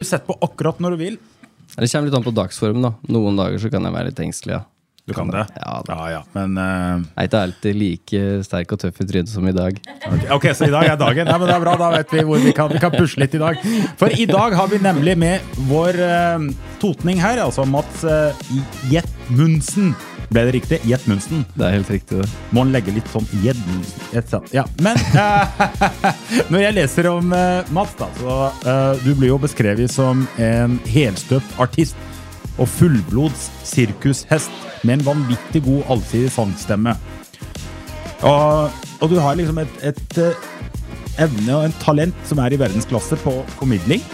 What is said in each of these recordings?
Sett på akkurat når du vil. Det kommer litt an på dagsformen. da. Noen dager så kan jeg være litt engstelig. ja. Du kan det? Ja, da. ja, ja. Men uh... Jeg er ikke alltid like sterk og tøff i trynet som i dag. ok, ok, så i dag er dagen. Ja, men det er bra, da vet vi hvor vi kan, vi kan pusle litt i dag. For i dag har vi nemlig med vår uh, totning her, altså Mats uh, Jetmundsen. Ble det riktig? Jetmundsen. Det er helt riktig, det. Må han legge litt sånn Jetmundsen et Ja, men eh, når jeg leser om uh, Mats, da, så uh, Du blir jo beskrevet som en helstøpt artist og fullblods sirkushest med en vanvittig god allsidig sangstemme. Og, og du har liksom et, et eh, evne og en talent som er i verdensklasse på formidling.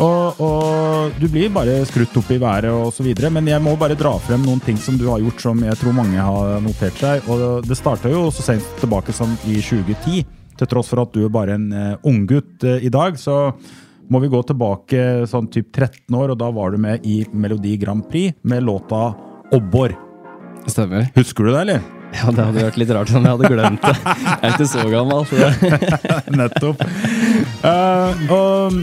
Og, og du blir bare skrutt opp i været videre, men jeg må bare dra frem noen ting som du har gjort som jeg tror mange har notert seg. Og det starta jo så sent tilbake som i 2010. Til tross for at du er bare en uh, unggutt uh, i dag, så må vi gå tilbake sånn typ 13 år, og da var du med i Melodi Grand Prix med låta 'Obbor'. Stemmer. Husker du det, eller? Ja, Det hadde vært litt rart om jeg hadde glemt det. Jeg er ikke så gammel. Så. Nettopp. Uh, og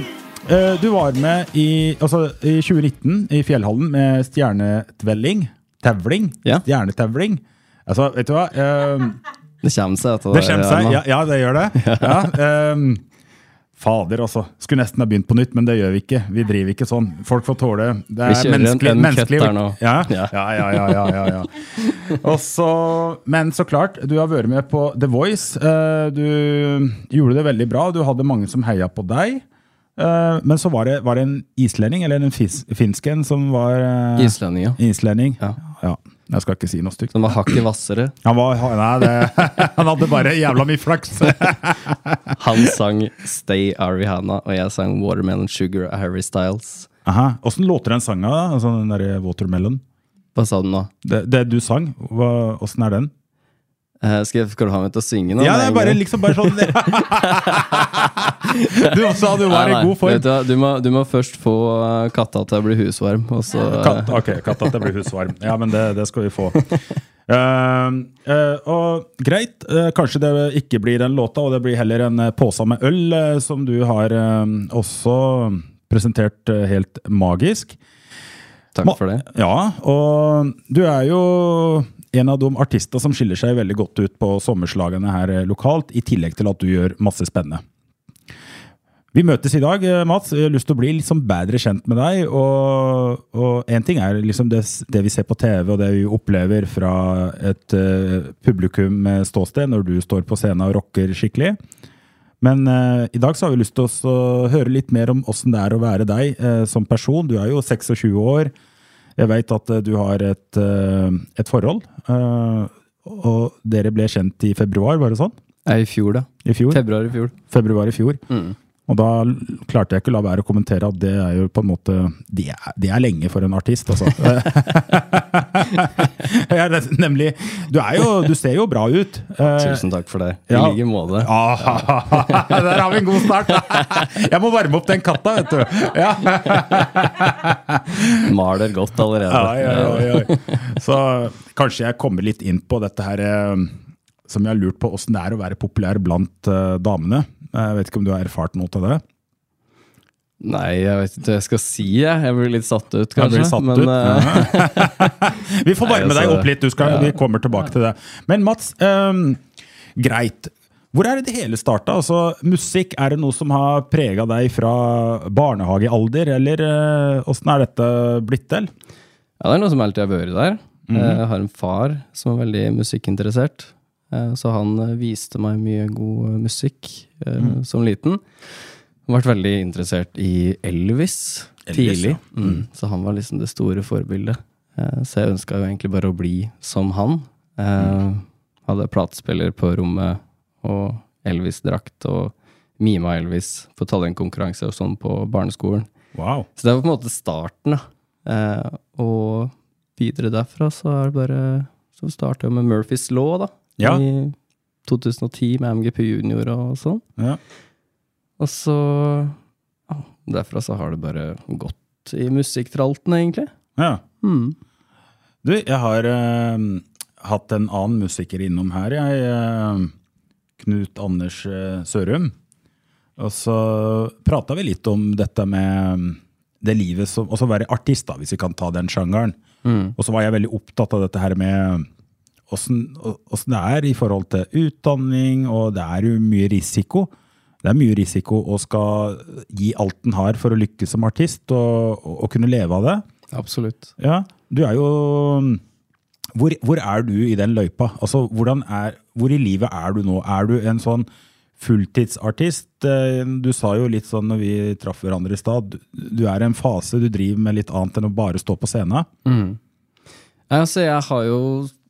du var med i, altså, i 2019 i Fjellhallen med stjernetvelling. Tevling. Ja. Stjernetevling. Altså, vet du hva? Uh, Det kommer seg etter det kommer seg. Ja, ja, det gjør det. Ja, um, fader, altså. Skulle nesten ha begynt på nytt, men det gjør vi ikke. Vi driver ikke sånn. Folk får tåle Det Vi er kjører en- menneskelig. en menneskelig. der nå. Ja, Ja. ja, ja. ja, ja, ja, ja. Så, men så klart, du har vært med på The Voice. Eh, Du gjorde det veldig bra. Du hadde mange som heia på deg. Eh, Men så var det, var det en islending, eller en fis, finsk en, som var eh, Islending, ja. Islending. Ja. ja. Jeg skal ikke si noe stygt. Som var hakket hvassere. Han, var, nei, det, han hadde bare jævla mye flaks. Han sang Stay av og jeg sang Watermelon Sugar av Harry Styles. Aha. Åssen låter den sanga, da? Altså, den der Watermelon? Hva sa du nå? Det, det du sang, åssen er den? Eh, skal, jeg, skal du ha meg til å synge nå? Ja, det er bare liksom bare sånn Du sa du var i god form. Du, du, må, du må først få eh, katta til å bli husvarm, så Katt, ok, katta til det blir husvarm. Ja, men det, det skal vi få. Uh, uh, og greit, uh, kanskje det ikke blir den låta, og det blir heller en pose med øl, som du har også presentert helt magisk. Takk for det. Ja, og du er jo en av de artister som skiller seg veldig godt ut på sommerslagene her eh, lokalt, i tillegg til at du gjør masse spennende. Vi møtes i dag, eh, Mats. Jeg har lyst til å bli liksom bedre kjent med deg. Og, én ting er liksom det, det vi ser på TV, og det vi opplever fra et uh, publikum med ståsted når du står på scenen og rocker skikkelig. Men uh, i dag så har vi lyst til å høre litt mer om åssen det er å være deg uh, som person. Du er jo 26 år. Jeg veit at eh, du har et, eh, et forhold. eh, og dere ble kjent i februar, var det sånn? I fjor, da. I fjor? Februar i fjor. Februar i fjor. Mm. Og da klarte jeg ikke å la være å kommentere at det er jo på en måte Det er, det er lenge for en artist, altså. ja, nemlig Du er jo Du ser jo bra ut. Eh, Tusen takk for det. I ja. like måte. Der har vi en god start! Jeg må varme opp den katta, vet du. Ja. Maler godt allerede. Ja, ja, ja, ja. Så kanskje jeg kommer litt inn på dette her eh, som jeg har lurt på åssen det er å være populær blant eh, damene. Jeg vet ikke om du har erfart noe til det? Nei, jeg vet ikke hva jeg skal si. Jeg, jeg blir litt satt ut, kanskje. satt men, ut. eh, Vi får varme deg altså, opp litt, du skal, ja. vi kommer tilbake til det. Men Mats, um, greit. Hvor er det det hele starta? Altså, musikk, er det noe som har prega deg fra barnehagealder, eller uh, åssen er dette blitt til? ja, det er noe som alltid har vært der. Mm -hmm. Jeg har en far som er veldig musikkinteressert. Eh, Så han eh, viste meg mye god eh, musikk Mhm. som liten. Han ble veldig interessert i Elvis, Elvis, tidlig. ja. Mhm. Mm. Så han var liksom det store forbildet. Så jeg ønska jo egentlig bare å bli som han. Mhm. Hadde platespiller på rommet og Elvis-drakt og mima Elvis på talentkonkurranse og sånn på barneskolen. Wow. Så det var på en måte starten, da. Og videre derfra så er det bare Så starta jeg med Murphys Law, da. Ja. I 2010 med MGP Junior og sånn. Ja. Og så ja, Derfra så har det bare gått i musikktralten, egentlig. ja. Mm. Du, jeg har uh, hatt en annen musiker innom her, jeg. Uh, Knut Anders uh, Sørum. Og så prata vi litt om dette med mm, det livet som Også være artist, da, hvis vi kan ta den sjangeren. Og så var jeg veldig opptatt av dette her med åssen det er i forhold til utdanning, og det er jo mye risiko. Det er mye risiko å skal gi alt en har for å lykkes som artist, og, og, og kunne leve av det. Absolutt. Ja, du er jo hvor, hvor er du i den løypa? Altså, er, hvor i livet er du nå? Er du en sånn fulltidsartist? Eh, Du sa jo litt sånn når vi traff hverandre i stad, du- er i en fase du driver med litt annet enn å bare stå på scenen. Altså, jeg har jo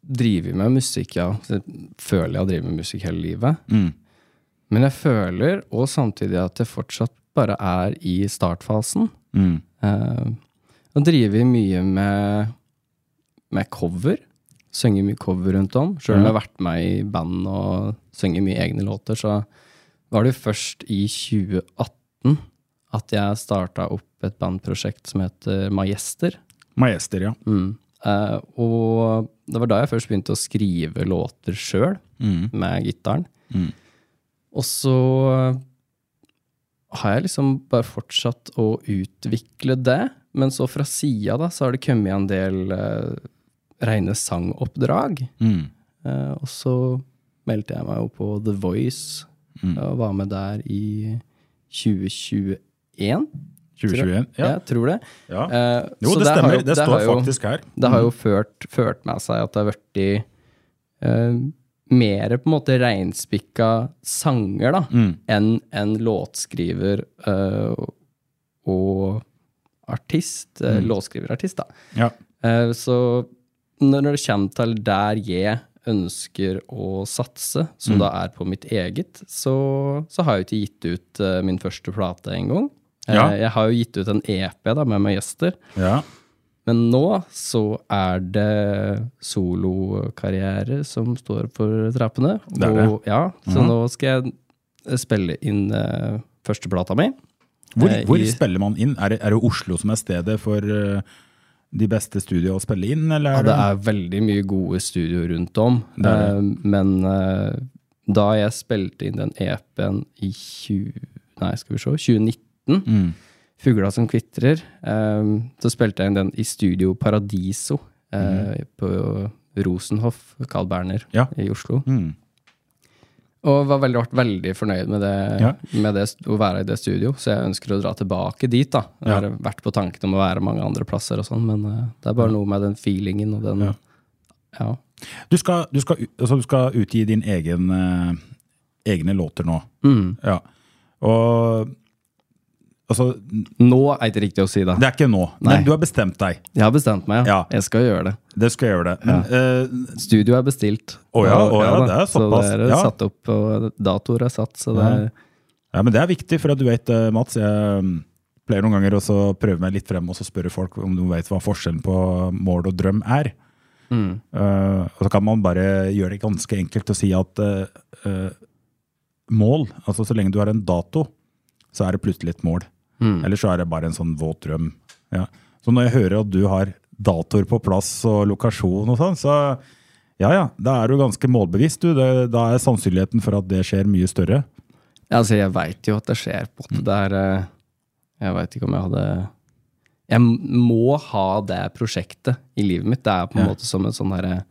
drevet med musikk, ja. Jeg føler jeg har drevet med musikk hele livet. Men jeg føler, og samtidig, at jeg fortsatt bare er i startfasen. Mm. Eh, og driver mye med, med cover. Synger mye cover rundt om. Sjøl om jeg har vært med i band og synger mye egne låter, så var det først i 2018 at jeg starta opp et bandprosjekt som heter Majester. Majester, ja. Mm. Eh, og det var da jeg først begynte å skrive låter sjøl, med gitaren. Og så har jeg liksom bare fortsatt å utvikle det. Men så fra sida da, så har det kommet en del uh, reine sangoppdrag. Eh, og så meldte jeg meg jo på The Voice, og var med der i 2021. 2021. Ja, Ja. jeg tror det. ja. Eh, Jo, det har stemmer. jo- Det står jo- faktisk her. det har jo ført, ført med seg at det har blitt uh, mer på en måte reinspikka sanger da, enn en låtskriver uh, og artist. eh, Låtskriverartist, da. Ja. Uh, så når det kommer til der jeg ønsker å satse, som da er på mitt eget, så, så har jeg ikke gitt ut eh, min første plate engang. Uh, Ja. Jeg har jo gitt ut en EP da, med meg gjester. ja. Men nå så er det solokarriere som står for trappene. Det er det. Og, ja, så nå skal jeg spille inn uh, førsteplata mi. Hvor, Eh, hvor i- spiller man inn? Er det, er det Oslo som er stedet for uh, de beste studioene å spille inn, eller Ja, er det er veldig mye gode studioer rundt om. Er Eh, men eh, da jeg spilte inn den EP-en i 20, nei, skal vi se, 2019, Mm. Fugla som kvitrer, eh, så spilte jeg inn den i Studio Paradiso eh, på Rosenhoff, Carl Berner, Mm. Ja. i Oslo. Mm. Og var veldig, veldig fornøyd med, det, Ja. med det, å være i det studio, så jeg ønsker å dra tilbake dit. da. Jeg Ja. har vært på tanken om å være mange andre plasser, og sånn, men uh, det er bare noe med den feelingen og den Ja. ja. Du, skal, du, skal, altså, du skal utgi din egen, uh, egne låter nå. Mm. Ja. Og altså, Nå er det ikke riktig å si det. det er ikke nå, Nei. men du har bestemt deg. Jeg har bestemt meg, ja. Jeg skal gjøre det. Det skal gjøre det. Men uh, Studio er bestilt. Å ja, å ja, det er såpass. Så det er satt opp, og datoer er satt, så det Ja. er Ja, men det er viktig, for at du vet, eh, Mats, jeg mm, pleier noen ganger å prøve meg litt frem og spørre folk om de vet hva forskjellen på mål og drøm er. mm. Uh, og så kan man bare gjøre det ganske enkelt og si at uh, mål, altså så lenge du har en dato, så er det plutselig et mål. Mm. Eller så er det bare en sånn våt drøm. Ja. Så når jeg hører at du har datoer på plass og lokasjon og sånn, så ja ja, da er du ganske målbevisst. du. Det, da er sannsynligheten for at det skjer mye større. Ja, Altså, jeg veit jo at det skjer. på en måte. Det er eh, Jeg veit ikke om jeg hadde Jeg må ha det prosjektet i livet mitt. Det er på en Ja. måte som en sånn derre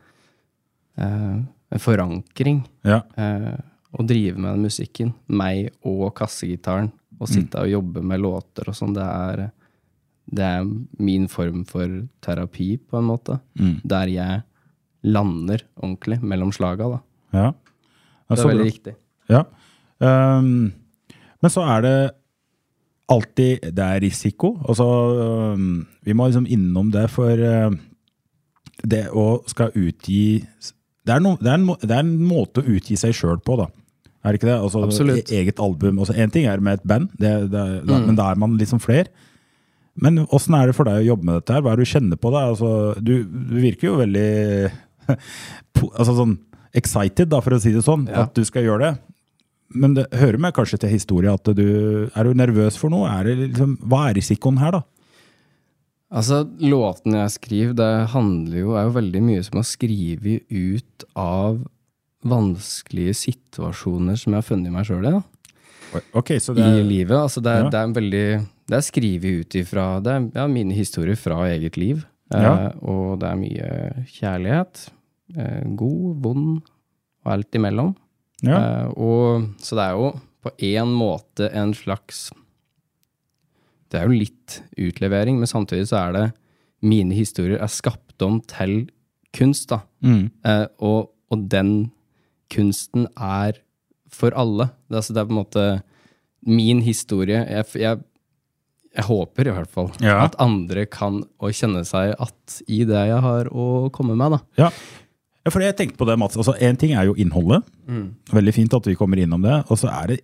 eh, En forankring. Ja. Eh, å drive med den musikken. Meg og kassegitaren. Å sitte og jobbe med låter og sånn. Det er Det er min form for terapi, på en måte. Mm. Der jeg lander ordentlig mellom slaga, da. ja. Ja, Det er veldig viktig. Ja. Um, men så er det alltid Det er risiko. Altså, um, vi må liksom innom det, for uh, det å skal utgi det er, no, det, er en, det er en måte å utgi seg sjøl på, da. Er det ikke det? Altså, Absolutt. e- Eget album. Altså, en ting er med et band, det, det, da, men da er man liksom flere. Men åssen er det for deg å jobbe med dette? her? Hva er det du kjenner på deg? Altså, du, du virker jo veldig altså sånn excited, da, for å si det sånn, Ja. at du skal gjøre det. Men det hører med kanskje til historie at du Er du nervøs for noe? Er det liksom, hva er risikoen her, da? Altså, låtene jeg skriver, det handler jo, er jo veldig mye som å skrive ut av vanskelige situasjoner som jeg har funnet i meg sjøl i. da. Ok, så det i livet. Altså det, er, Ja. det er en veldig Det er skrevet ut ifra Det er ja, mine historier fra eget liv. Ja. Eh, og det er mye kjærlighet. Eh, god, vond og alt imellom. ja. Eh, og, så det er jo på en måte en slags Det er jo litt utlevering, men samtidig så er det Mine historier er skapt om til kunst, da. Mm. Eh, og, og den kunsten er for alle. Det, altså, det er på en måte min historie. Jeg, jeg, jeg håper i hvert fall Ja. at andre kan kjenne seg at i det jeg har å komme med. da. Ja. ja, for jeg tenkte på det, Mats. Altså, en ting er jo innholdet. Veldig fint at vi kommer innom det. Og så er det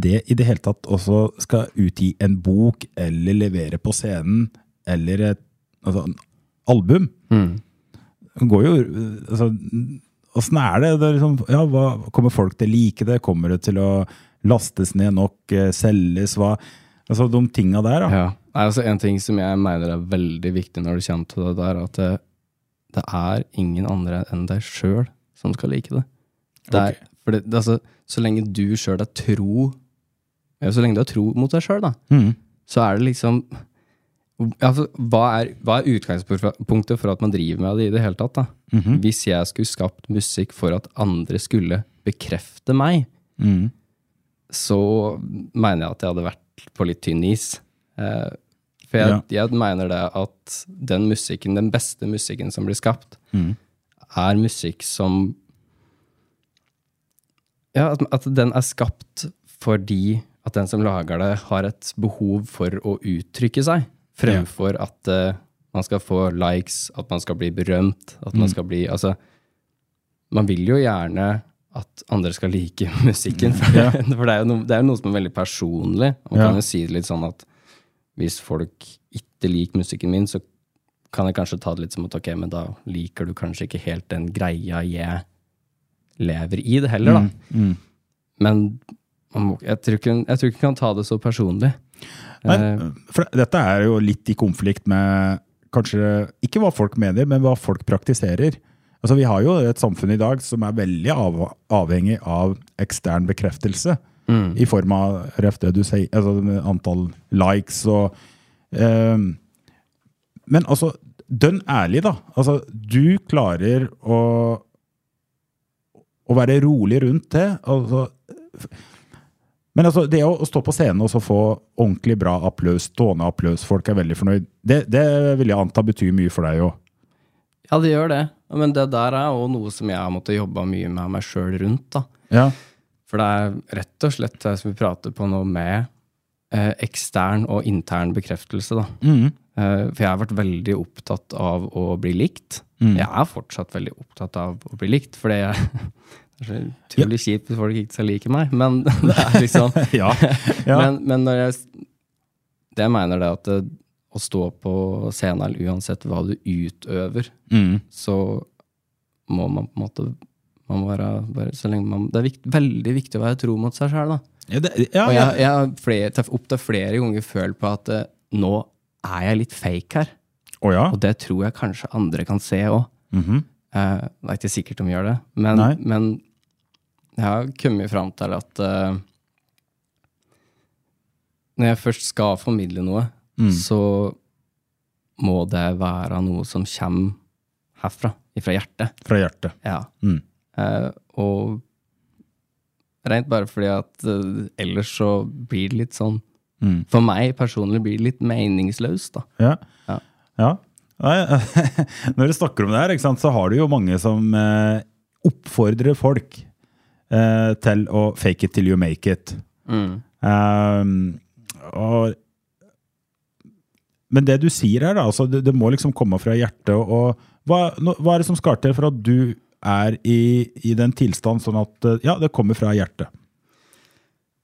det i det hele tatt også skal utgi en bok eller levere på scenen eller et altså, album. Mm. går jo altså, Åssen er det? det er liksom, ja, hva, kommer folk til å like det? Kommer det til å lastes ned nok? eh, Selges? Hva? Altså de tinga der, da. Ja. Nei, altså En ting som jeg mener er veldig viktig når det kommer til det der, at det, det er ingen andre enn deg sjøl som skal like det. det, er, for det, altså, så lenge du sjøl er tro ja, Så lenge du er tro mot deg sjøl, da, mm. så er det liksom ja, for hva, er, hva er utgangspunktet for at man driver med det i det hele tatt? da? Hvis jeg skulle skapt musikk for at andre skulle bekrefte meg, mm. så mener jeg at jeg hadde vært på litt tynn is. Eh, for jeg, jeg mener det at den musikken, den beste musikken som blir skapt, er musikk som Ja, at, at den er skapt fordi at den som lager det, har et behov for å uttrykke seg, fremfor at uh, man skal få likes, at man skal bli berømt, at man skal bli Altså, man vil jo gjerne at andre skal like musikken, for, for det er jo noe, det er noe som er veldig personlig. Man Ja. kan jo si det litt sånn at hvis folk ikke liker musikken min, så kan jeg kanskje ta det litt som at ok, men da liker du kanskje ikke helt den greia jeg lever i det heller, da. Men man må, jeg, tror ikke, man kan ta det så personlig. Nei, Eh, for dette er jo litt i konflikt med kanskje ikke hva folk mener, men hva folk praktiserer. Altså, vi har jo et samfunn i dag som er veldig av, avhengig av ekstern bekreftelse. I form av sier, altså antall likes og um, Men altså, dønn ærlig, da. Altså, du klarer å å være rolig rundt det. Altså, men altså, det å stå på scenen og så få ordentlig bra applaus, stående applaus, folk er veldig fornøyd, det, det vil jeg anta betyr mye for deg òg. ja, det gjør det. Men det der er òg noe som jeg har måttet jobbe mye med meg sjøl rundt. da. Ja. For det er rett og slett det som vi prater på nå, med eh, ekstern og intern bekreftelse. da. Mm. Eh, for jeg har vært veldig opptatt av å bli likt. Jeg er fortsatt veldig opptatt av å bli likt, for det det er utrolig kjipt hvis folk ikke skal like meg, men det er liksom ja. ja. Men, men når jeg Det jeg mener det at det, å stå på scenen, uansett hva du utøver, mm. så må man på en måte man må være, bare, man, Det er vikt, veldig viktig å være tro mot seg sjøl, da. Ja, det, ja, Og ja. jeg, jeg har flere, opptil flere ganger følt på at eh, nå er jeg litt fake her. Å ja? Og det tror jeg kanskje andre kan se òg. Mhm. Eh, det er ikke sikkert de gjør det, men, men jeg har kommet fram til at uh, når jeg først skal formidle noe, Mm. så må det være noe som kommer herfra, Fra hjertet. Fra hjertet. Ja. Mm. Uh, og rent bare fordi at uh, ellers så blir det litt sånn Mm. For meg personlig blir det litt meningsløst, da. Ja. Ja. ja. Nei, når du snakker om det her, sant, så har du jo mange som eh, oppfordrer folk eh, til å fake it till you make it. Um, og, men det du sier her, da, altså, det, det må liksom komme fra hjertet. Og, hva, no, hva er det som skal til for at du er i, i den tilstand sånn at eh, ja, det kommer fra hjertet?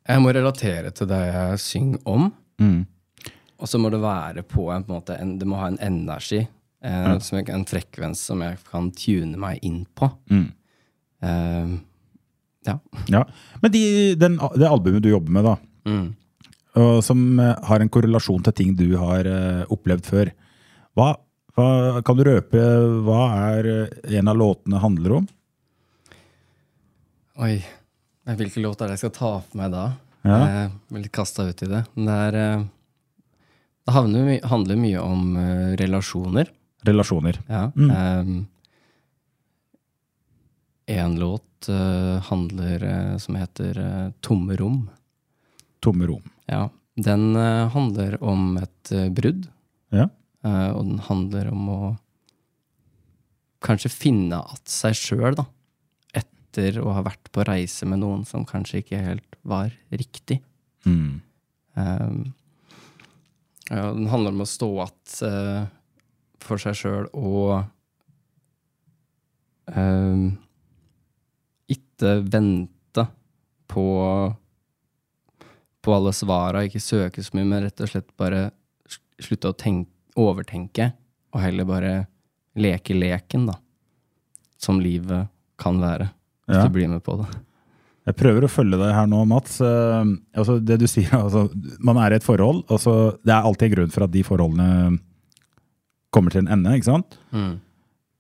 Jeg må relatere til det jeg synger om. Mm. Og så må det være på en, på en måte en, Det må ha en energi. Eh, ja. jeg, en frekvens som jeg kan tune meg inn på. Eh, ja. Ja. Men de, den, det albumet du jobber med, da, Mm. og som eh, har en korrelasjon til ting du har eh, opplevd før, hva, hva kan du røpe hva er eh, en av låtene handler om? Oi. Nei, Hvilke låter er det jeg skal ta for meg da? Ja. Jeg blir litt kasta ut i det. Men det er Det handler mye om relasjoner. Relasjoner. Ja. Mm. Ehm, en låt uh, handler uh, som heter uh, Tomme rom. Tomme rom. Ja. Den handler om et brudd. Ja. Og den handler om å kanskje finne att seg sjøl, da. Etter å ha vært på reise med noen som kanskje ikke helt var riktig. Mm. Um, ja, den handler om å stå att for seg sjøl og um, ikke vente på på alle svara, ikke søke så mye, men rett og slett bare slutte å tenke, overtenke, og heller bare leke leken, da. Som livet kan være, hvis Ja. du blir med på det. Jeg prøver å følge deg her nå, Mats. Eh, altså det du sier, altså, Man er i et forhold. Altså, det er alltid grunn for at de forholdene kommer til en ende. ikke sant? Mm.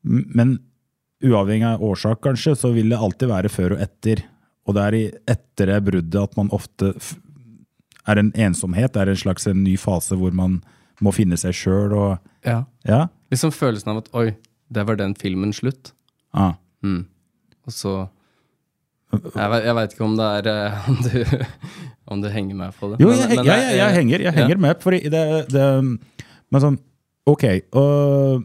Men uavhengig av årsak, kanskje, så vil det alltid være før og etter. Og det er i etter det bruddet at man ofte er en ensomhet, det er en slags en ny fase hvor man må finne seg sjøl og Ja. Ja? Liksom følelsen av at oi, der var den filmen slutt. Ah. Mm. Og så Jeg, jeg veit ikke om det er eh, om du, om du henger med på det. Jo, Men- jeg, men jeg, jeg, jeg henger, henger ja. med. For det, det Men sånn, ok. og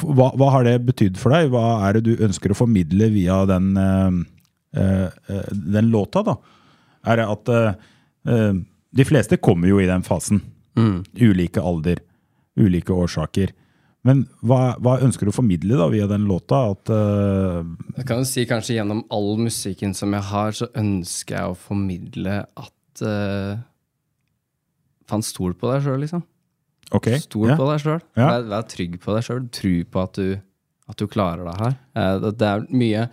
hva, hva har det betydd for deg? Hva er det du ønsker å formidle via den, eh, eh, eh, den låta, da? Er det at De fleste kommer jo i den fasen. Mm. Ulike alder, ulike årsaker. Men hva, hva ønsker du å formidle da via den låta? At uh Jeg kan jo si kanskje gjennom all musikken som jeg har, så ønsker jeg å formidle at uh, Faen, stol på deg sjøl, liksom. Ok. Stol ja. på deg sjøl. Ja. Vær, vær trygg på deg sjøl. Tro på at du, at du klarer det her. Eh, det, det er mye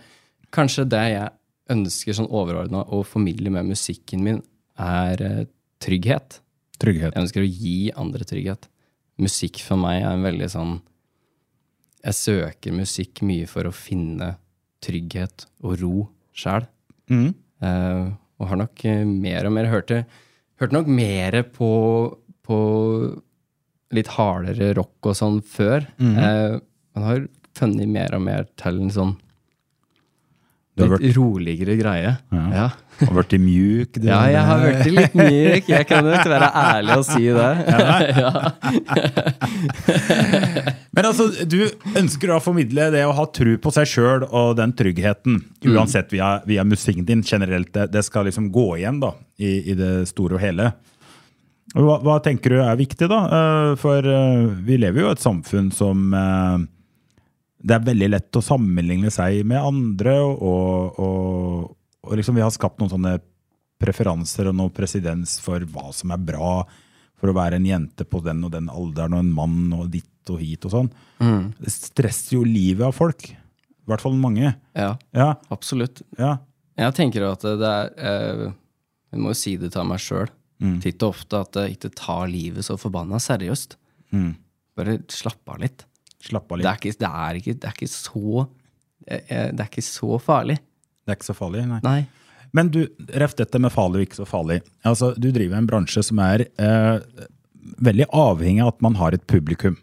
Kanskje det jeg ønsker sånn overordna å formidle med musikken min, er eh, trygghet. Trygghet. Jeg ønsker å gi andre trygghet. Musikk for meg er en veldig sånn Jeg søker musikk mye for å finne trygghet og ro sjæl. Mm. Eh, og har nok eh, mer og mer hørt det Hørte nok mer på, på litt hardere rock og sånn før. Mhm. eh, man har funnet mer og mer til en sånn litt vært... roligere greie. Ja. Ja. Har vært mjuk. du- Ja, jeg har vært litt mjuk. Jeg kan jo ikke være ærlig og si det. Ja. Men altså, du ønsker å formidle det å ha tro på seg sjøl og den tryggheten, uansett via, via musikken din generelt. Det, det skal liksom gå igjen da, i, i det store og hele. Hva, hva tenker du er viktig, da? Eh, For eh, vi lever jo i et samfunn som eh, Det er veldig lett å sammenligne seg med andre, og, og, og liksom vi har skapt noen sånne preferanser og noe presedens for hva som er bra for å være en jente på den og den alderen, og en mann og ditt og hit og sånn. Det stresser jo livet av folk. I hvert fall mange. ja, Ja, absolutt. ja. Jeg tenker at det er Jeg må jo si det til meg sjøl titt og ofte at jeg ikke tar livet så forbanna seriøst. Mm. Bare slapp av litt. Slapp av Det er ikke, det er ikke, det er ikke så eh, eh, Det er ikke så farlig. Det er ikke så farlig, nei. Nei. Men du, ref dette med farlig og ikke så farlig. Altså, du driver en bransje som er eh, veldig avhengig av at man har et publikum.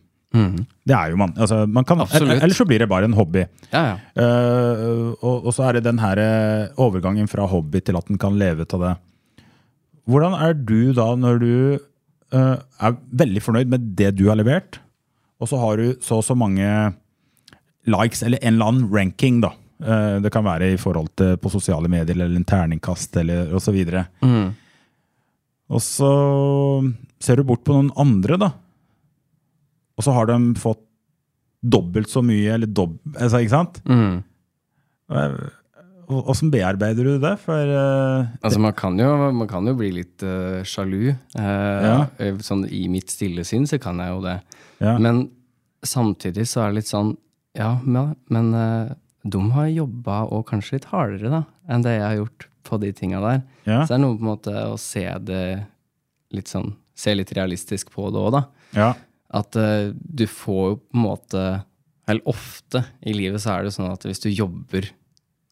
Det er jo man. Altså, man kan. Ellers så blir det bare en hobby. Ja, ja. Uh, og, og så er det den her eh, overgangen fra hobby til at den kan leve av det. Hvordan er du da når du uh, er veldig fornøyd med det du har levert, og så har du så og så mange likes, eller en eller annen ranking, da. Uh, det kan være i forhold til på sosiale medier, eller en terningkast, eller og så videre. Mm. Og så ser du bort på noen andre, da. Og så har de fått dobbelt så mye, eller dobb... Altså, ikke sant? Mm. Åssen bearbeider du det? For uh, Altså, man kan jo, man kan jo bli litt uh, sjalu. Uh, Ja. Sånn i mitt stille sinn så kan jeg jo det. Ja. Men samtidig så er det litt sånn Ja, men, men de har jobba, og kanskje litt hardere, da, enn det jeg har gjort på de tinga der. Ja. Så det er noe på en måte å se det litt sånn Se litt realistisk på det òg, da. ja. At du får jo på en måte Eller ofte i livet så er det jo sånn at hvis du jobber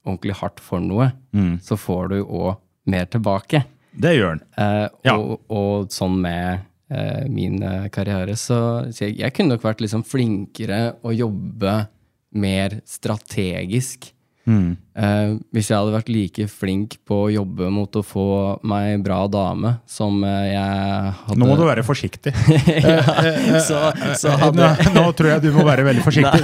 ordentlig hardt for noe, Mm. så får du òg mer tilbake. Det gjør den. Eh, Ja. og, og sånn med eh, min eh, karriere, så, så jeg, jeg kunne nok vært liksom flinkere å jobbe mer strategisk. Mm. Eh, hvis jeg hadde vært like flink på å jobbe mot å få meg bra dame som eh, jeg hadde Nå må du være forsiktig. ja, så, så hadde, Nå, nå tror jeg du må være veldig forsiktig.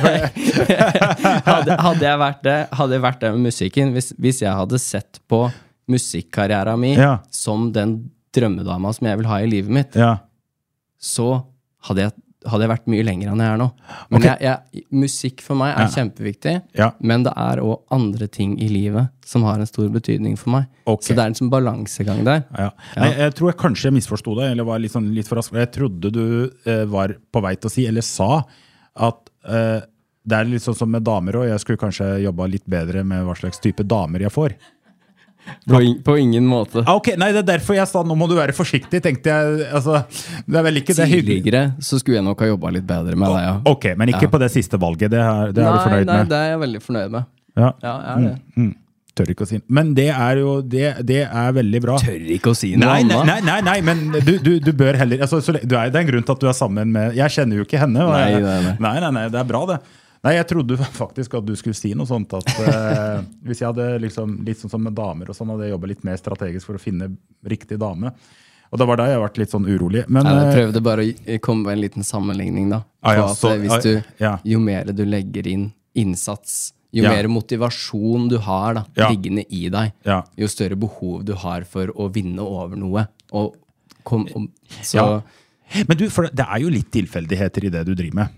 hadde, hadde jeg vært det, hadde jeg vært det med musikken hvis, hvis jeg hadde sett på musikkarrieren min Ja. som den drømmedama som jeg vil ha i livet mitt, Ja. så hadde jeg, hadde jeg vært mye lenger enn jeg er nå. Men okay. jeg, jeg, musikk for meg er Ja. kjempeviktig, Ja. men det er òg andre ting i livet som har en stor betydning for meg. Okay. Så det er en sånn balansegang der. Ja. Nei, jeg tror jeg kanskje misforsto det, eller var litt, sånn, litt for rask. Jeg trodde du eh, var på vei til å si, eller sa, at eh, det er litt sånn som med damer òg. Jeg skulle kanskje jobba litt bedre med hva slags type damer jeg får. På, in, på ingen måte. Ah, ok, Nei, det er derfor jeg sa nå må du være forsiktig, tenkte jeg. Altså, det er vel ikke det. Tidligere så skulle jeg nok ha jobba litt bedre med det, ja. Ok, men ikke Ja. på det siste valget. Det er, det er du nei, fornøyd nei, med? det er jeg veldig fornøyd med. Ja. Ja, jeg er det. Mm. Tør ikke å si Men det er jo Det, det er veldig bra. Tør ikke å si noe Nei, nei, annet. nei, nei, nei, men du, du, du bør heller altså, så, du er, Det er en grunn til at du er sammen med Jeg kjenner jo ikke henne. Nei, jeg, nei, nei. nei, nei, nei, det er bra, det. Nei, Jeg trodde faktisk at du skulle si noe sånt at eh, hvis jeg hadde liksom, litt sånn som med damer og sånn, hadde jeg jobba litt mer strategisk for å finne riktig dame. Og det var da jeg ble litt sånn urolig. Men Nei, jeg eh, prøvde bare å komme med en liten sammenligning, da. Ah, ja, så- eh, hvis du, ja. Jo mer du legger inn innsats, jo Ja. mer motivasjon du har da, liggende i deg, jo større behov du har for å vinne over noe. Og kom, og, så. Men du, for det er jo litt tilfeldigheter i det du driver med.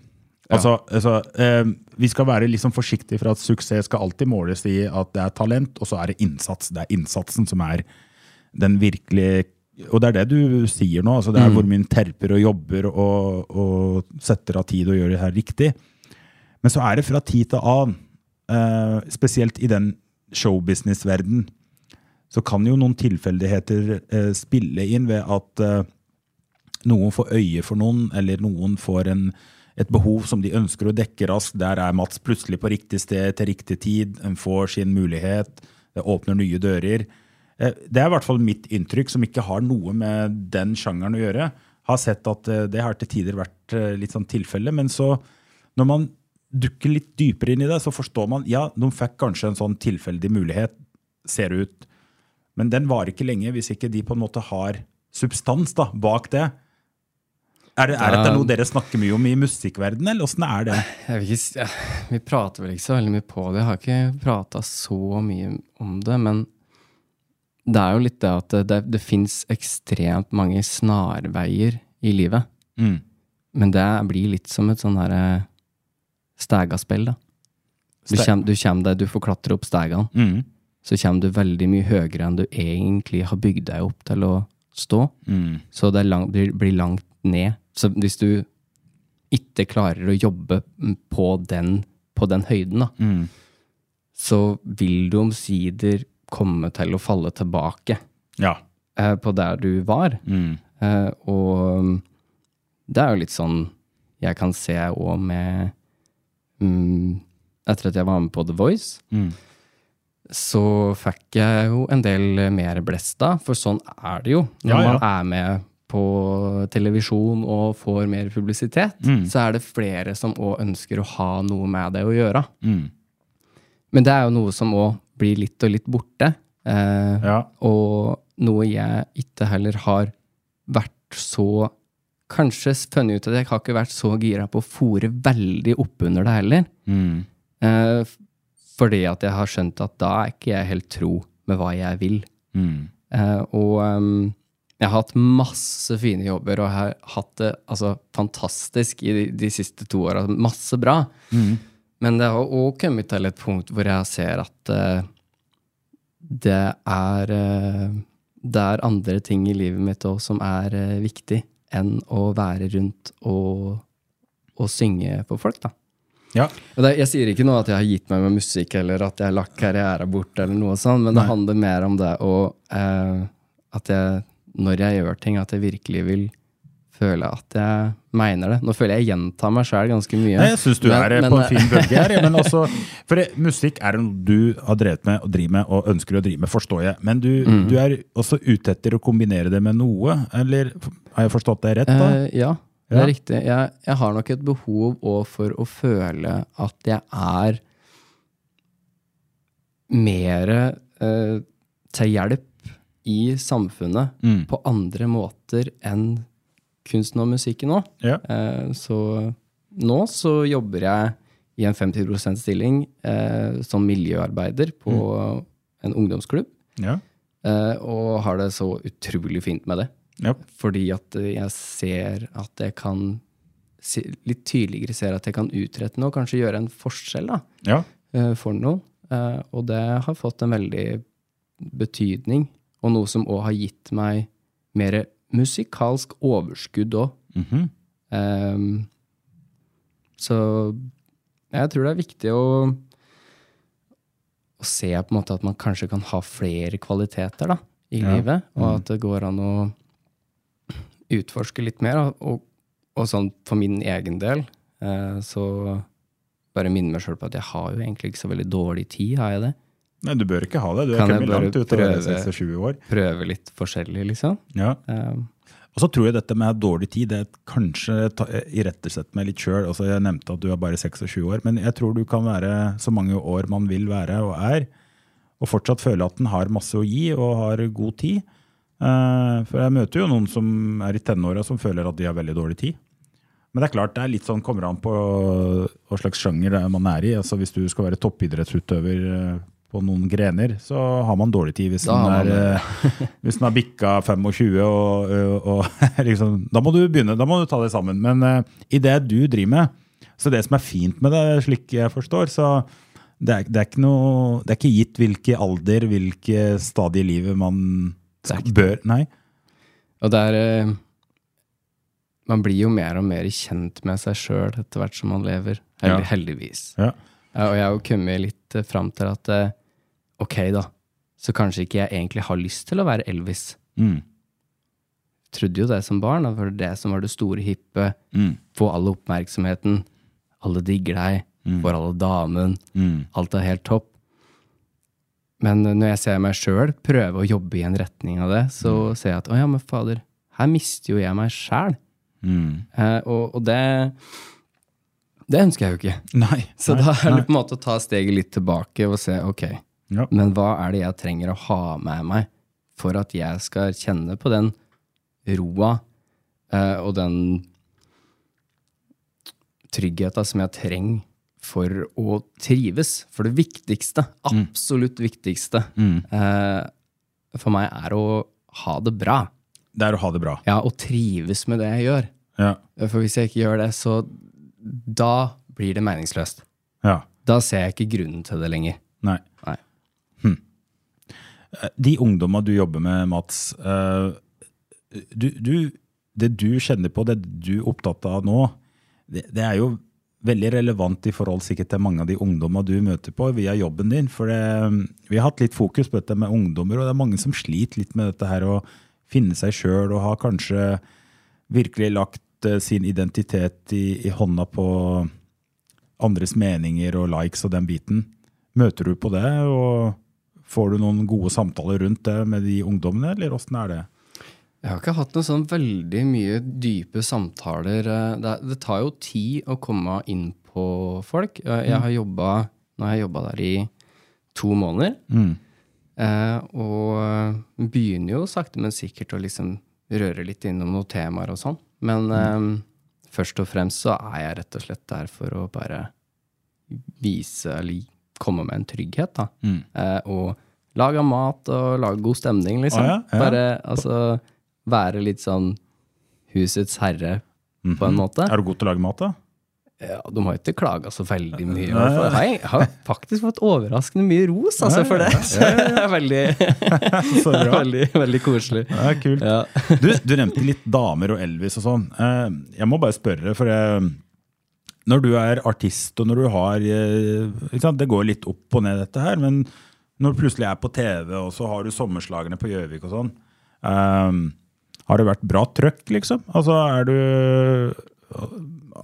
Altså, altså eh, Vi skal være liksom forsiktige for at suksess skal alltid måles i at det er talent, og så er det innsats. Det er innsatsen som er den virkelig Og det er det du sier nå. altså Det er hvor mye terper og jobber og, og setter av tid og gjør det her riktig. Men så er det fra tid til annen, eh, spesielt i den showbusiness-verden, så kan jo noen tilfeldigheter eh, spille inn ved at eh, noen får øye for noen, eller noen får en, et behov som de ønsker å dekke raskt. Der er Mats plutselig på riktig sted til riktig tid. En får sin mulighet. Det åpner nye dører. Eh, Det er i hvert fall mitt inntrykk, som ikke har noe med den sjangeren å gjøre. Har sett at eh, det har til tider vært eh, litt sånn tilfelle. Men så, når man dukker litt dypere inn i det, så forstår man ja, de fikk kanskje en sånn tilfeldig mulighet, ser det ut. Men den varer ikke lenge hvis ikke de på en måte har substans da, bak det. Er, det- er dette noe dere snakker mye om i musikkverdenen, eller åssen er det? ikke, Vi prater vel ikke så veldig mye på det. Jeg har ikke prata så mye om det. Men det er jo litt det at det, det, fins ekstremt mange snarveier i livet. Mm. Men det blir litt som et sånn herre stegaspill, da. Du kommer, deg, du får klatre opp stegene. Mm. Så kommer du veldig mye høyere enn du egentlig har bygd deg opp til å stå. Mm. Så det lang, blir, blir langt ned. Så hvis du ikke klarer å jobbe på den, på den høyden, da, Mm. så vil du omsider komme til å falle tilbake Ja. eh, på der du var. Mm. Eh, og mm, det er jo litt sånn jeg kan se òg med mm, Etter at jeg var med på The Voice, Mm. så fikk jeg jo en del mer blest da, for sånn er det jo. Når Ja, ja. man er med på televisjon og får mer publisitet, Mm. så er det flere som òg ønsker å ha noe med det å gjøre. Mm. Men det er jo noe som òg blir litt og litt borte. Eh, Ja. Og noe jeg ikke heller har vært så Kanskje funnet ut at jeg har ikke vært så gira på å fòre veldig oppunder det heller. Mm. Eh, fordi at jeg har skjønt at da er ikke jeg helt tro med hva jeg vil. Mm. Eh, og ehm, jeg har hatt masse fine jobber, og jeg har hatt det altså, fantastisk i de, de siste to åra. Masse bra. Mm. Men det har òg kommet til et punkt hvor jeg ser at uh, det er uh, Det er andre ting i livet mitt òg som er uh, viktig enn å være rundt og, og synge for folk, da. Ja. Og det, jeg sier ikke noe at jeg har gitt meg med musikk, eller at jeg har lagt karriere bort, eller noe sånt, men det handler mer om det eh, At jeg, når jeg gjør ting, at jeg virkelig vil føle at jeg mener det. Nå føler jeg gjentar meg sjøl ganske mye. Nei, jeg syns du Men- er eh, men, på en fin bølge her. Men også, for det, musikk er noe du har drevet med og driver med og ønsker å drive med, forstår jeg. Men du, Mm. du er også ute etter å kombinere det med noe, eller har jeg forstått det rett? da? Eh, ja, det Ja. er riktig. Jeg, jeg har nok et behov òg for å føle at jeg er mer eh, til hjelp i samfunnet Mm. på andre måter enn kunsten og musikken òg. Ja. Eh, så nå så jobber jeg i en 50 %-stilling eh, som miljøarbeider på Mm. en ungdomsklubb. Ja. Eh, og har det så utrolig fint med det. Ja. Fordi at jeg ser at jeg kan Litt tydeligere ser at jeg kan utrette noe, kanskje gjøre en forskjell da, ja. eh, for noen. Eh, Og det har fått en veldig betydning, og noe som òg har gitt meg mer musikalsk overskudd òg. Mm -hmm. um, så jeg tror det er viktig å, å se på en måte at man kanskje kan ha flere kvaliteter da, i Ja. livet, og at det går an å utforske litt mer. Og, og, og sånn for min egen del, uh, så bare minne meg sjøl på at jeg har jo egentlig ikke så veldig dårlig tid, har jeg det? Nei, du bør ikke ha det. Du er kommet langt ut av å være prøve? 26 år. Prøve litt forskjellig, liksom. Ja. Um. Og så tror jeg dette med dårlig tid, det er kanskje irettesett meg litt sjøl. Altså, jeg nevnte at du er bare 26 år, men jeg tror du kan være så mange år man vil være og er, og fortsatt føle at den har masse å gi og har god tid. Eh, For jeg møter jo noen som er i tenåra som føler at de har veldig dårlig tid. Men det er klart, det er litt sånn, kommer an på hva slags sjanger det er man er i. Altså Hvis du skal være toppidrettsutøver eh, på noen grener, så har man dårlig tid hvis Da den er, eh, hvis den har bikka 25 og, og, og liksom, Da må du begynne, da må du ta det sammen. Men uh, i det du driver med, så det som er fint med det, slik jeg forstår, så det er, det er ikke noe Det er ikke gitt hvilke alder, hvilke stadie i livet man skal, bør Nei. Og det er uh, Man blir jo mer og mer kjent med seg sjøl etter hvert som man lever. Heldig, Ja. Heldigvis. Ja. Og jeg har jo kommet litt eh, fram til at eh, ok, da, så kanskje ikke jeg egentlig har lyst til å være Elvis. Mm. Trodde jo det som barn, for det det som var det store hippe. Mm. Få all oppmerksomheten. Alle digger deg. Får alle damen. Mm. Alt er helt topp. Men når jeg ser meg sjøl prøve å jobbe i en retning av det, så Mm. ser jeg at å ja, men fader, her mister jo jeg meg sjæl. Mm. Eh, og, og det Det ønsker jeg jo ikke. Nei. Så nei, da er det på en måte å ta steget litt tilbake og se ok, Ja. men hva er det jeg trenger å ha med meg for at jeg skal kjenne på den roa eh, og den tryggheta som jeg trenger for å trives. For det viktigste, absolutt viktigste, Mm. eh, for meg er å ha det bra. Det er å ha det bra. Ja, og trives med det jeg gjør. Ja. For hvis jeg ikke gjør det, så da blir det meningsløst. ja. Da ser jeg ikke grunnen til det lenger. Nei. Nei. De ungdomma du jobber med, Mats. eh, Du, du, det du kjenner på, det du er opptatt av nå, det, det er jo veldig relevant i forhold sikkert til mange av de ungdomma du møter på via jobben din. For det, vi har hatt litt fokus på dette med ungdommer, og det er mange som sliter litt med dette her å finne seg sjøl og har kanskje virkelig lagt eh, sin identitet i, i hånda på andres meninger og likes og den biten. Møter du på det, og får du noen gode samtaler rundt det med de ungdommene, eller åssen er det? Jeg har ikke hatt noe sånn veldig mye dype samtaler. Eh, Det, det tar jo tid å komme inn på folk. Jeg, jeg har jobba Nå har jeg jobba der i to måneder. Mm. Eh, og begynner jo sakte, men sikkert å liksom røre litt innom noen temaer og sånn. Men eh, først og fremst så er jeg rett og slett der for å bare vise, eller komme med en trygghet, da. Mm. Eh, og lage mat og lage god stemning, liksom. Ah, ja, ja. Bare altså være litt sånn husets herre, på en måte. Er du god til å lage mat, da? Ja, De har ikke klaga så veldig mye. i. Jeg har faktisk fått overraskende mye ros altså, for det. Så det er veldig, veldig, veldig koselig. Det er kult. Ja. Du, du nevnte litt damer og Elvis og sånn. Eh, Jeg må bare spørre, for jeg, når du er artist og når du har eh, sant, Det går litt opp og ned, dette her, men når du plutselig er på TV, og så har du sommerslagene på Gjøvik og sånn um, Har det vært bra trøkk, liksom? Altså, er du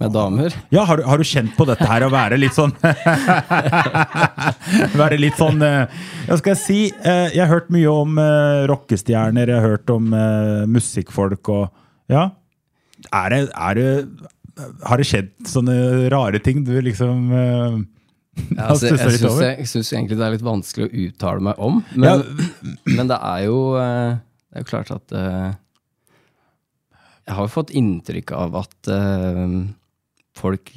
Med damer. Ja, har du, har du kjent på dette her å være litt sånn Være litt sånn eh, Hva skal jeg si? eh, Jeg har hørt mye om rockestjerner, jeg har hørt om musikkfolk og Ja. Er det, er det Har det skjedd sånne rare ting du liksom eh, Ja, altså, jeg syns jeg egentlig det er litt vanskelig å uttale meg om. Men, men det er jo eh, Det er jo klart at eh, Jeg har jo fått inntrykk av at folk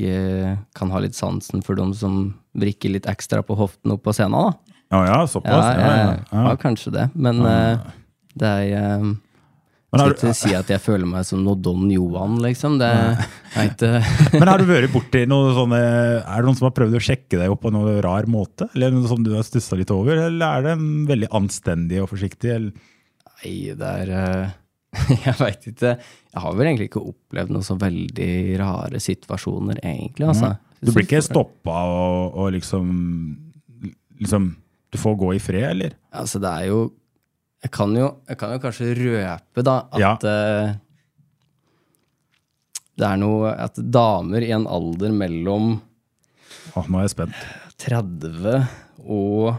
kan ha litt sansen for de som vrikker litt ekstra på hoften opp på scenen. da. Ja, ja, Ja, såpass? Ja, jeg ja, ja. har kanskje det, men det er Men har Jeg skal ikke si at jeg føler meg som noe Don Johan, liksom. Det Men har du vært borti noe sånne Er det noen som har prøvd å sjekke deg opp på noen rar måte? Eller noe som du har stussa litt over? Eller er det en veldig anstendig og forsiktig? Eller? Nei, det er eh, Jeg veit ikke. Jeg har vel egentlig ikke opplevd noen så veldig rare situasjoner, egentlig. Altså. Du blir ikke stoppa og, og liksom Liksom Du får gå i fred, eller? Altså, det er jo Jeg kan jo, jeg kan jo kanskje røpe, da, at Ja. eh, det er noe At damer i en alder mellom Å, nå er jeg spent. 30 og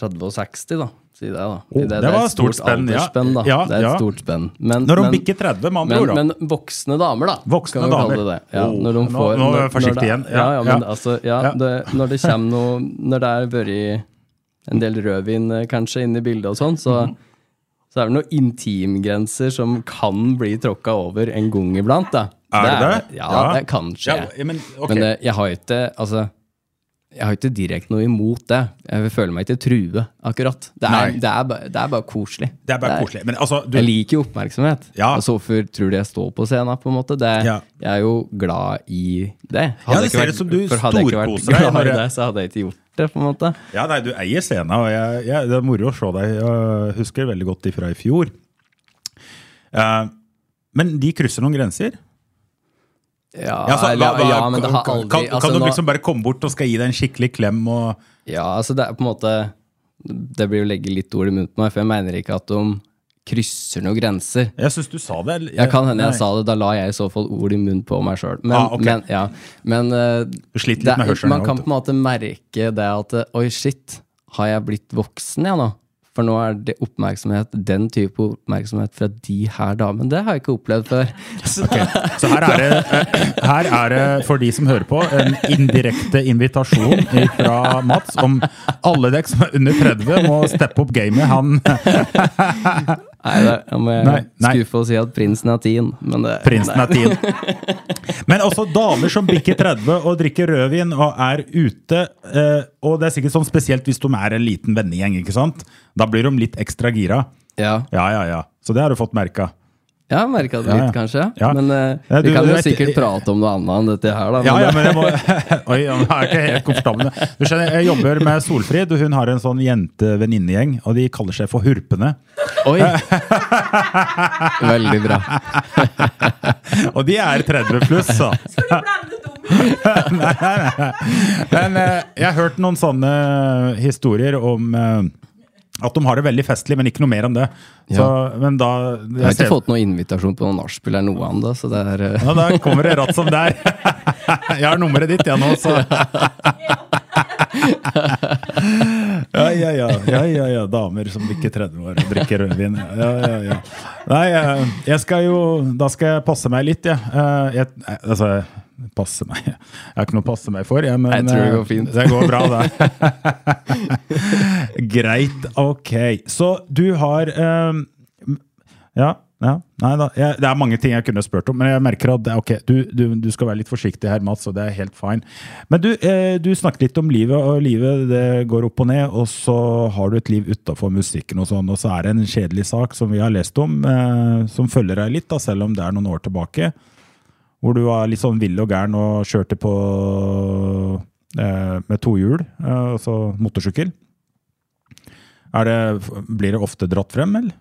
30 og 60, da. Si det, da. Oh, det var et stort spenn, ja. da. Ja, det er et ja. stort spenn. Men, Når de bikker 30, med andre ord, men voksne damer, da. Voksne kan damer. det det. Ja, Oh, når de får, nå er jeg forsiktig det- igjen. Ja, Ja, men altså, ja, Ja. Det, når det kommer noe Når det er vært en del rødvin eh, kanskje inne i bildet og sånn, så, Mhm. så er det noen intimgrenser som kan bli tråkka over en gang iblant. Da. Er det det? Ja, Ja. det kan skje. Ja, men, okay. Men eh, jeg har ikke Altså, jeg har ikke direkte noe imot det. Jeg føler meg ikke true, akkurat. Det er, det er, bare, det er bare koselig. det er bare koselig. Men altså, du, Jeg liker jo oppmerksomhet. Ja. Altså, hvorfor tror du jeg står på scenen? på en måte? Det, Ja. Jeg er jo glad i det. Ja, det ser vært- ut som du hadde storkoser deg i jeg- det, så hadde jeg ikke gjort det. på en måte. ja, nei, du eier scenen, og jeg, jeg, det er moro å se deg. Jeg husker veldig godt ifra i fjor. Uh, men de krysser noen grenser? Ja, Ja, altså, hva- hva- ja men det har kan, aldri kan, altså, kan du nå- liksom bare komme bort og skal gi deg en skikkelig klem? og... Ja, altså det er på en måte Det blir å legge litt ord i munnen på meg, for jeg mener ikke at de krysser noen grenser. Jeg syns du sa det. Jeg, Jeg kan hende jeg sa det, da la jeg i så fall ord i munnen på meg sjøl. Men, Ah, okay. men, ja. men eh, det, man kan på en måte merke det at eh, Oi, shit, har jeg blitt voksen jeg nå? For nå er det oppmerksomhet, den type oppmerksomhet fra de her damene. Det har jeg ikke opplevd før. Så, Så her er, det, eh, her er det, for de som hører på, en indirekte invitasjon fra Mats om alle dere som er under 30 må steppe opp gamet. Han nei, det, jeg må Nei, nei. skuffe og si at prinsen er teen. Men det, Prinsen er tin. Men også damer som bikker 30 og drikker rødvin og er ute. eh, Og det er sikkert sånn spesielt hvis de er en liten vennegjeng. ikke sant? Da blir de litt ekstra gira. Ja, Ja, ja, ja. Så det har du fått merka. Har merka det Ja, ja. litt, kanskje. Ja. Men uh, Ja, du- vi kan jo vet- sikkert prate om noe annet enn dette her, da. Ja, men ja, men jeg må Oi, jeg er ikke helt komfortabel med Du skjønner, Jeg jobber med Solfrid, og hun har en sånn jente-venninnegjeng, og de kaller seg for Hurpene. Oi! Veldig bra. Og de er 30 pluss, så. Nei, nei, nei. Men uh, jeg har hørt noen sånne historier om eh, at de har det veldig festlig, men ikke noe mer enn det. Så, men da Jeg har ikke fått noen invitasjon på noen nachspiel eller noe annet, så det er uh... Ja, da kommer det ratt som det er. Jeg har nummeret ditt, jeg nå, så. Ja, ja, ja. ja, ja, ja. Damer som bikker 30 år og drikker rødvin. Ja, ja, ja. Nei, eh, jeg skal jo Da skal jeg passe meg litt, jeg. Eh, jeg altså, passe meg Jeg har ikke noe å passe meg for, jeg, men Jeg tror det går eh, fint. Det går bra, det. Greit. Ok. Så du har um, Ja. Ja, nei da. Jeg, det er mange ting jeg kunne spurt om, men jeg merker at det er du, du, du skal være litt forsiktig her, Mats, og det er helt fine. Men du, eh, du snakket litt om livet, og livet det går opp og ned, og så har du et liv utafor musikken og sånn, og så er det en kjedelig sak som vi har lest om, eh, som følger deg litt, da, selv om det er noen år tilbake. Hvor du var litt sånn vill og gæren og kjørte på eh, med to hjul, eh, altså motorsykkel. Det, blir det ofte dratt frem, eller?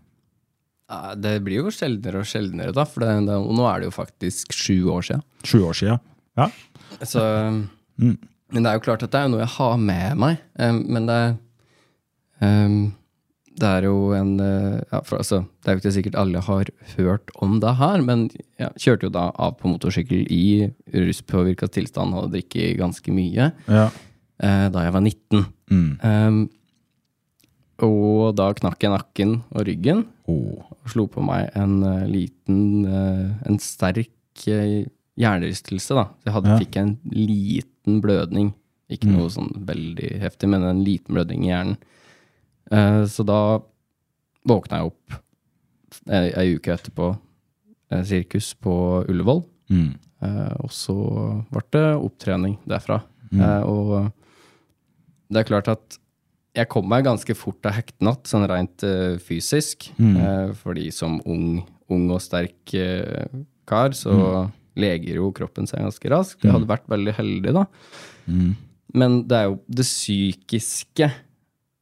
Ja, det blir jo sjeldnere og sjeldnere, da. For det, det, nå er det jo faktisk sju år siden. Sju år siden. Ja. Så, Men det er jo klart at det er noe jeg har med meg. Um, men det um, Det er jo en uh, ja, for, altså, Det er jo ikke sikkert alle har hørt om det her, men jeg kjørte jo da av på motorsykkel i ruspåvirka tilstand og drikke ganske mye ja. eh, da jeg var 19. Mm. Um, og da knakk jeg nakken og ryggen Oh. og slo på meg en uh, liten, uh, en sterk uh, hjernerystelse, da. Så jeg hadde, Ja. fikk en liten blødning. Ikke noe sånn veldig heftig, men en liten blødning i hjernen. Eh, så da våkna jeg opp ei, ei uke etterpå, eh, sirkus på Ullevål. Mm. Eh, og så ble det opptrening derfra. Eh, og det er klart at jeg kom meg ganske fort av hektenatt, sånn rent fysisk. Eh, fordi som ung, ung og sterk kar, så leger jo kroppen seg ganske raskt. Jeg hadde vært veldig heldig, da. Men det er jo det psykiske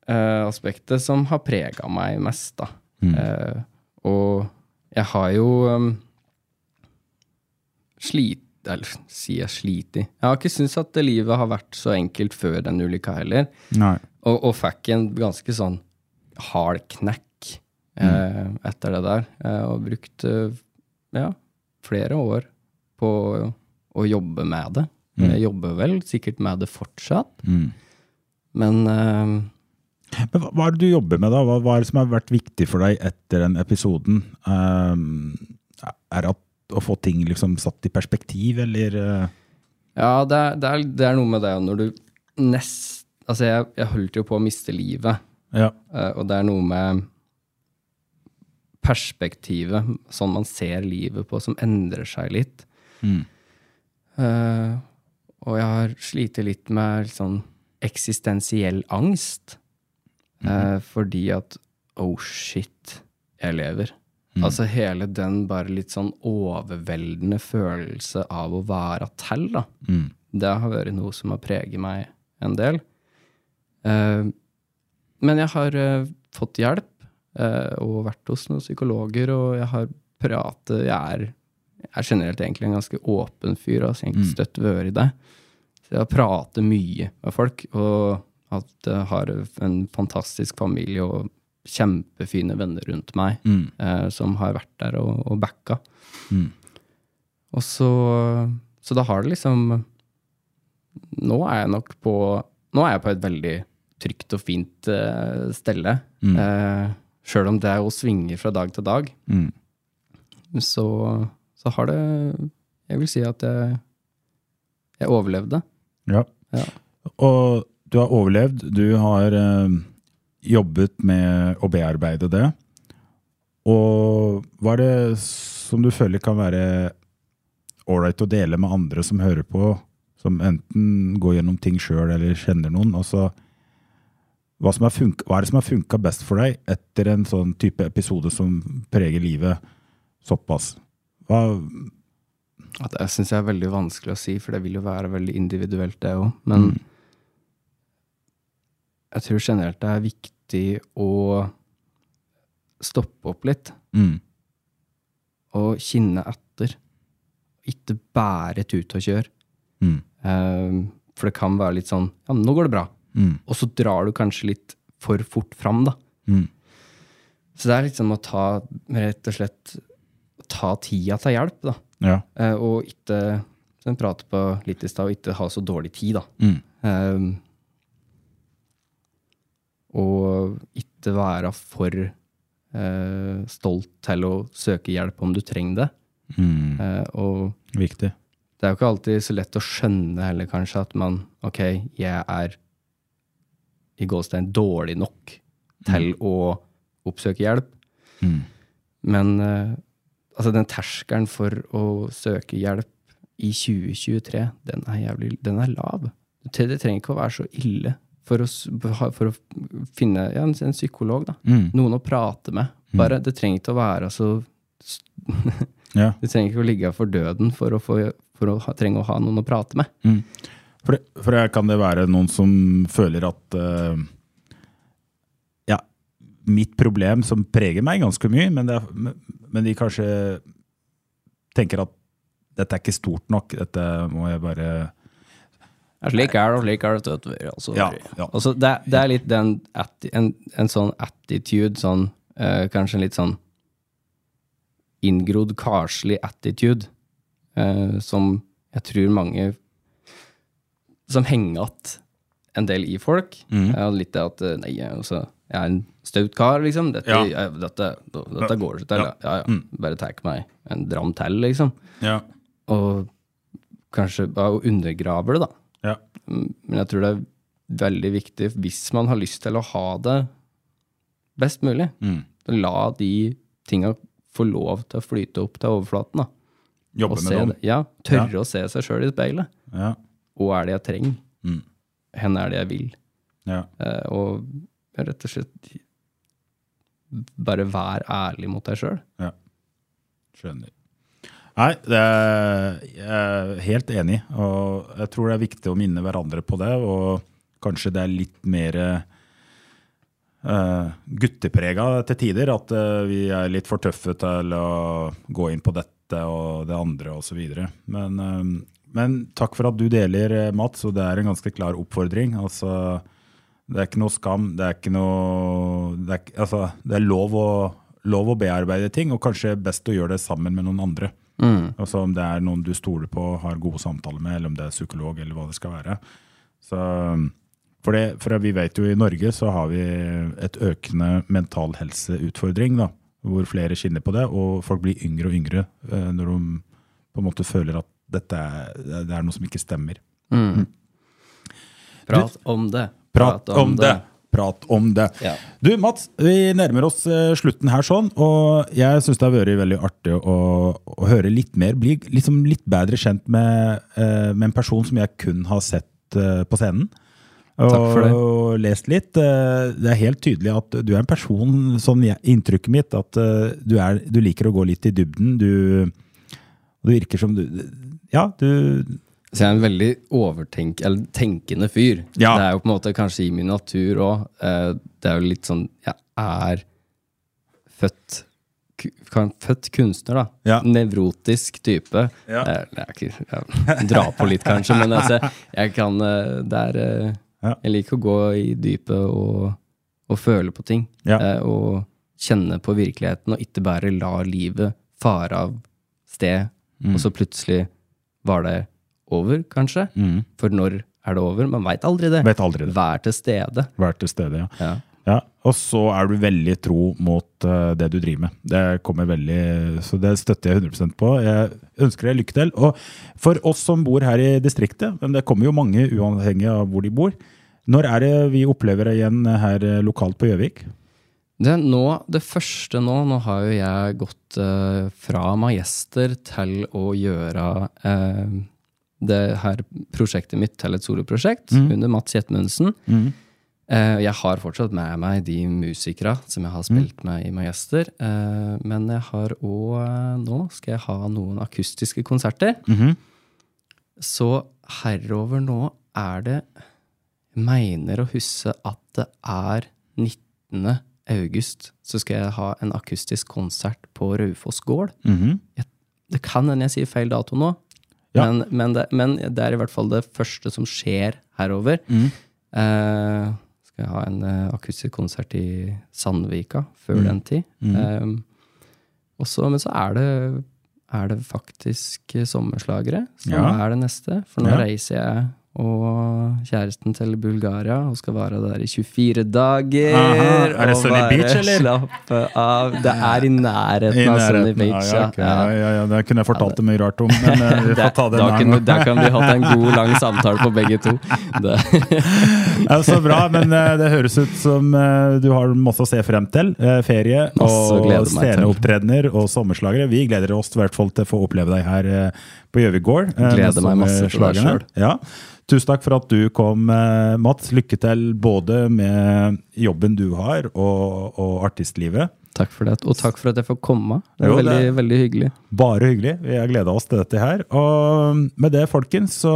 eh, aspektet som har prega meg mest, da. Eh, og jeg har jo um, slit Eller sier jeg slitt? Jeg har ikke syntes at livet har vært så enkelt før den ulykka heller. Nei. Og, og fikk en ganske sånn hard knekk uh, etter det der. Og brukte ja, flere år på å jobbe med det. Jeg jobber vel sikkert med det fortsatt, Mm. men Men hva, hva er det du jobber med, da? Hva, hva er det som har vært viktig for deg etter den episoden? Uh, er det å få ting liksom satt i perspektiv, eller uh, Ja, det er, det, er, det er noe med det når du nest Altså, jeg, jeg holdt jo på å miste livet, Ja. uh, og det er noe med perspektivet, sånn man ser livet på, som endrer seg litt. Mm. Uh, og jeg har slitt litt med sånn eksistensiell angst. Eh, fordi at oh shit, jeg lever. Altså hele den bare litt sånn overveldende følelse av å være til, da. Mm. Det har vært noe som har preget meg en del. Eh, men jeg har eh, fått hjelp eh, og vært hos noen psykologer, og jeg har pratet Jeg er, jeg er generelt egentlig en ganske åpen fyr, og egentlig støtt vært i det. Så jeg har pratet mye med folk, og at jeg har en fantastisk familie og kjempefine venner rundt meg Mm. eh, som har vært der og, og backa. Mm. Og så, så da har det liksom Nå er jeg nok på Nå er jeg på et veldig trygt og fint eh, stelle. Mm. Eh, Sjøl om det jo svinger fra dag til dag, Mm. så, så har det Jeg vil si at jeg, jeg overlevde. Ja. Ja. Og du har overlevd. Du har eh, jobbet med å bearbeide det. Og hva er det som du føler kan være ålreit å dele med andre som hører på, som enten går gjennom ting sjøl eller kjenner noen? Altså, hva, som har funka, hva er det som har funka best for deg etter en sånn type episode som preger livet såpass? Hva, det syns jeg er veldig vanskelig å si, for det vil jo være veldig individuelt, det òg. Men Mm. Jeg tror generelt det er viktig å stoppe opp litt mm, og kinne etter. Ikke bare tut og kjør. mm, Eh, for det kan være litt sånn Ja, nå går det bra. mm, Og så drar du kanskje litt for fort fram, da. mm, Så det er liksom å ta rett og slett ta tida til hjelp, da. ja. Uh, og ikke som jeg pratet på litt i stad, ikke ha så dårlig tid, da. Mm, Eh, og ikke være for eh, stolt til å søke hjelp om du trenger det. mm, Eh, viktig. det er jo ikke alltid så lett å skjønne heller, kanskje, at man Ok, jeg er i gåstein dårlig nok til å oppsøke hjelp. Mm. Men eh, altså, den terskelen for å søke hjelp i 2023, den er jævlig Den er lav. Det trenger ikke å være så ille for å, for å finne ja, en, en psykolog, da. Mm. Noen å prate med. Bare, Det trenger ikke å være så Ja. Du trenger ikke å ligge for døden for å, få, for å ha, trenge å ha noen å prate med. For, det, for det kan det være noen som føler at uh, Ja, mitt problem som preger meg ganske mye, men, det, er- men- de kanskje tenker at dette er ikke stort nok, dette må jeg bare slik er det, og slik er det. Altså, Ja, ja. Altså, det, det er litt den atti, en, en sånn attitude, sånn, eh, kanskje en litt sånn inngrodd karslig attitude, eh, som jeg tror mange Som henger igjen en del i folk. Mm. Ja, litt det at eh, Nei, altså, jeg er en staut kar, liksom. Dette, Ja. jeg, dette, dette går ikke til. Ja. Ja, ja. Bare ta meg en dram til, liksom. Ja. Og kanskje ja, undergraver det, da. Ja. Men jeg tror det er veldig viktig hvis man har lyst til å ha det best mulig. Mm. La de tinga få lov til å flyte opp til overflaten. da. Jobbe Og med se dem. Ja, tørre å se seg sjøl i speilet. Ja. Hva er det jeg trenger? Mm. Hvor er det jeg vil? Ja. Eh, og rett og slett bare vær ærlig mot deg sjøl. Ja. Skjønner. Nei, det er, jeg er helt enig. Og jeg tror det er viktig å minne hverandre på det. Og kanskje det er litt mer uh, gutteprega til tider. At uh, vi er litt for tøffe til å gå inn på dette og det andre osv. Men, uh, men takk for at du deler, eh, Mats. Og det er en ganske klar oppfordring. Altså, det er ikke noe skam. Det er noe Det er, altså, det er lov, å, lov å bearbeide ting, og kanskje best å gjøre det sammen med noen andre. Altså Om det er noen du stoler på, har gode samtaler med, eller om det er psykolog, eller hva det skal være. Så, for, det, for vi vet jo i Norge så har vi et økende mental helseutfordring, da, hvor flere skinner på det, og folk blir yngre og yngre eh, når de på en måte føler at dette er, det er noe som ikke stemmer. Prat om det. Prat om det! Prat om det. Ja. Du, Mats, vi nærmer oss eh, slutten her sånn, og jeg syns det har vært veldig artig å, å høre litt mer, bli liksom litt bedre kjent med, eh, med en person som jeg kun har sett eh, på scenen. Og, Takk for det. og lest litt. Det er helt tydelig at du er en person, sånn inntrykket mitt, at du, er, du liker å gå litt i dybden. Du, du virker som du Ja, du Så jeg er en veldig overtenk, eller tenkende fyr. Ja. Det er jo på en måte kanskje i min natur òg. Det er jo litt sånn Jeg er født Født kunstner, da. Ja. Nevrotisk type. Ja. Eh, Jeg, jeg drar på litt, kanskje, men altså, jeg kan eh, Det er eh, Jeg liker å gå i dypet og, og føle på ting. Ja. eh, Og kjenne på virkeligheten, og ikke bare la livet fare av sted, Mm. og så plutselig var det over, kanskje. mm, For når er det over? Man veit aldri det. vet aldri det. Vær til stede. Vær til stede, ja. Ja. Ja, Og så er du veldig tro mot uh, det du driver med. Det kommer veldig, Så det støtter jeg 100% på. Jeg ønsker deg lykke til. Og for oss som bor her i distriktet, men det kommer jo mange uavhengig av hvor de bor, når er det vi opplever deg igjen her eh, lokalt på Gjøvik? Det, nå, det første nå Nå har jo jeg gått eh, fra Majester til å gjøre eh, det her prosjektet mitt til et soloprosjekt under Mats Jetmundsen. Eh, jeg har fortsatt med meg de musikere som jeg har spilt med i Majester. Uh, men jeg har òg Nå skal jeg ha noen akustiske konserter. Så herover nå er det mener å huske at det er 19. august så skal jeg ha en akustisk konsert på Raufoss gård. Jeg- Det kan hende jeg sier feil dato nå, Ja. men, men, det, men det er i hvert fall det første som skjer herover. Eh, skal jeg ha en uh, akustisk konsert i Sandvika før den tid. Eh, og så- men så er det, er det faktisk eh, sommerslagere som Ja. er det neste. For nå Ja. reiser jeg og kjæresten til Bulgaria og skal være der i 24 dager. Aha. Er det Sunny Beach, eller? Slappe av. Det er i nærheten av Sunny Beach. ja, Ja, ja, ja, ja, Det kunne jeg fortalt det mye rart om, men eh, vi får ta det en annen Der kan vi hatt en god, lang samtale på begge to. Så bra, men eh, det høres ut som eh, du har masse å se frem til. Ferie og sceneopptredener og sommerslagere. Vi gleder oss i hvert fall til å få oppleve deg her på Gjøvik gård. Gleder meg masse til det sjøl. Ja. Tusen takk for at du kom, eh, Mats. Lykke til både med jobben du har og, og artistlivet. Takk for det. Og takk for at jeg får komme. Det er Jo, veldig, det- veldig hyggelig. Bare hyggelig. Vi har gleda oss til dette her. Og med det, folkens, så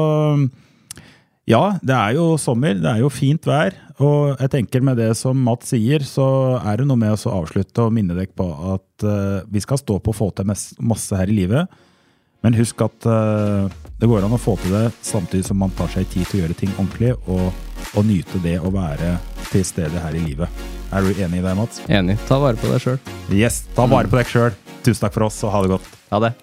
Ja, det er jo sommer. Det er jo fint vær. Og jeg tenker med det som Mats sier, så er det noe med å avslutte og minne dere på at uh, vi skal stå på å få til masse her i livet. Men husk at eh, det går an å få til det samtidig som man tar seg tid til å gjøre ting ordentlig, og, og nyte det å være til stede her i livet. Er du enig i det, Mats? Enig. Ta vare på deg sjøl. Yes, ta vare på deg sjøl. Tusen takk for oss, og ha det godt. Ha det.